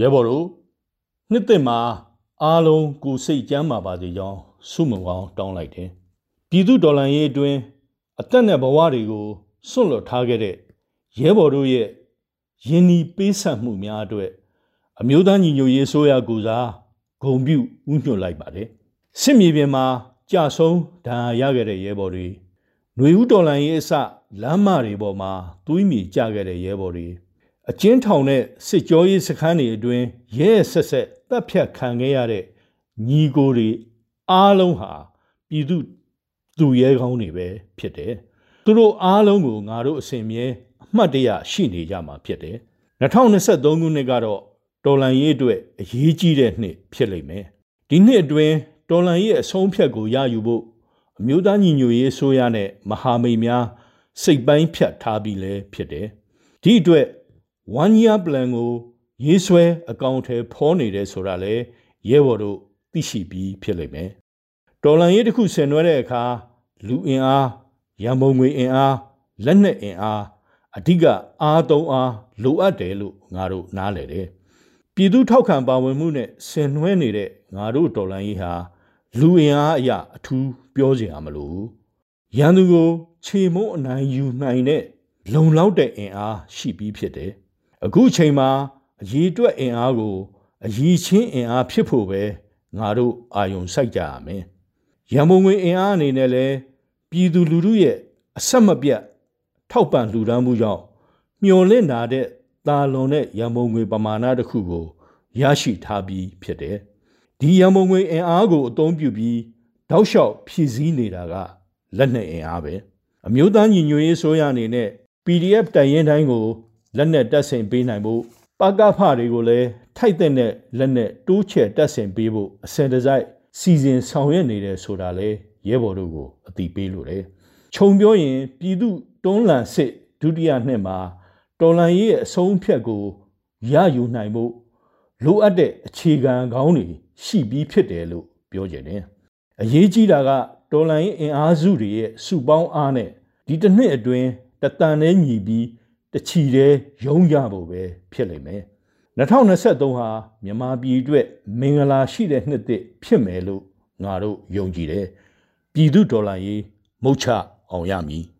ရဲဘော်တို့နှစ်သက်မှာအားလုံးကိုစိတ်ကြမ်းမာပါစေကြောင်းဆုမွန်ကောင်းတောင်းလိုက်တယ်ပြည်သူဒေါ်လာရေးအတွင်းအသက်နဲ့ဘဝတွေကိုစွန့်လွတ်ထားခဲ့တဲ့ရဲဘော်တို့ရဲ့ယင်းဤပေးဆက်မှုများအတွက်အမျိုးသားညီညွတ်ရေးဆိုရကူစားဂုံပြုဥညွှတ်လိုက်ပါတယ်စစ်မြေပြင်မှာကြာဆုံးဒဏ်ရာရခဲ့တဲ့ရဲဘော်တွေຫນွေဦးတော်လန်ရေးအစလမ်းမတွေပေါ်မှာသွေးမြေကျခဲ့တဲ့ရဲဘော်တွေ အကျဉ်းထောင်တဲ့စစ်ကြောရေးစခန်းတွေအတွင်းရဲဆက်ဆက်တပ်ဖြတ်ခံခဲ့ရတဲ့ညီကိုတွေအားလုံးဟာပြည်သူသူရဲကောင်းတွေပဲဖြစ်တယ်သူတို့အားလုံးကိုငါတို့အစဉ်မြဲအမှတ်တရရှိနေကြမှာဖြစ်တယ်2023ခုနှစ်ကတော့တော်လန်ရေးအတွက်အရေးကြီးတဲ့နှစ်ဖြစ်လိမ့်မယ်ဒီနှစ်အတွင်းတော်လန်ရေးအဆုံးဖြတ်ကိုရယူဖို့အမျိုးသားညီညွတ်ရေးဆိုရနဲ့မဟာမိတ်များစိတ်ပိုင်းဖြတ်ထားပြီးလဲဖြစ်တယ်ဒီအတွက် one year plan ကိုရေးဆွဲအကောင့်ထဲဖော်နေတယ်ဆိုတာလဲရဲဘော်တို့သိရှိပြီးဖြစ်လိမ့်မယ်တော်လန်ရေးတစ်ခုဆင်နွှဲတဲ့အခါလူအင်အားရန်ပုံငွေအင်အားလက်နက်အင်အားအဓိကအားသုံးအားလိုအပ်တယ်လို့ငါတို့နားလည်တယ်ပြည်သူထောက်ခံပါဝင်မှုနဲ့ဆင်နွှဲနေတဲ့ငါတို့တော်လန်ရေးဟာလူအင်အားအရာအထူးပြောစရာမလိုရန်သူကို ခြေမုံအနိုင်ယူနိုင်တဲ့လုံလောက်တဲ့အင်အားရှိပြီးဖြစ်တယ် အခုချိန်မှာအရေးအတွက်အင်အားကိုအရေးချင်းအင်အားဖြစ်ဖို့ပဲငါတို့အာယုံစိုက်ကြရမယ်ရန်ပုံငွေအင်အားအနေနဲ့လဲပြည်သူလူထုရဲ့အဆက်မပြတ်ထောက်ပံ့လှူဒါန်းမှုကြောင့်မျော်လင့်လာတဲ့တာလွန်တဲ့ရန်ပုံငွေပမာဏတစ်ခုကိုရရှိထားပြီးဖြစ်တယ်ဒီရန်ပုံငွေအင်အားကိုအသုံးပြုပြီးတောက်လျှောက်ဖြည့်ဆည်းနေတာကလက်နက်အင်အားပဲအမျိုးသားညီညွတ်ရေးဆိုရအနေနဲ့ PDF တိုင်ရင်တိုင်းကို လက်နက်တပ်ဆင်ပေးနိုင်ဖို့ပကဖတွေကိုလည်းထိုက်တဲ့လက်နက်တိုးချဲ့တပ်ဆင်ပေးဖို့အစင်တစိုက်စီစဉ်ဆောင်ရွက်နေတယ်ဆိုတာလဲရဲဘော်တို့ကိုအတိပေးလို့တယ်ခြုံပြောရင်ပြည်သူတွန်းလှန်စစ်ဒုတိယနှစ်မှာတော်လန်ရေးရဲ့အဆုံးဖြတ်ကိုရယူနိုင်ဖို့လိုအပ်တဲ့အခြေခံကောင်းတွေရှိပြီးဖြစ်တယ်လို့ပြောကြတယ်။အရေးကြီးတာကတော်လန်ရေးအင်အားစုတွေရဲ့စုပေါင်းအားနဲ့ဒီတစ်နှစ်အတွင်းတတန်နဲ့ညီပြီး တချီတဲ့ရုံးရဖို့ပဲဖြစ်လိမ့်မယ်။2023ဟာမြန်မာပြည်အတွက်မင်္ဂလာရှိတဲ့နှစ်သစ်ဖြစ်မယ်လို့ငါတို့ယုံကြည်တယ်။ပြည်သူဒေါ်လာရေးမုတ်ချအောင်ရမည်။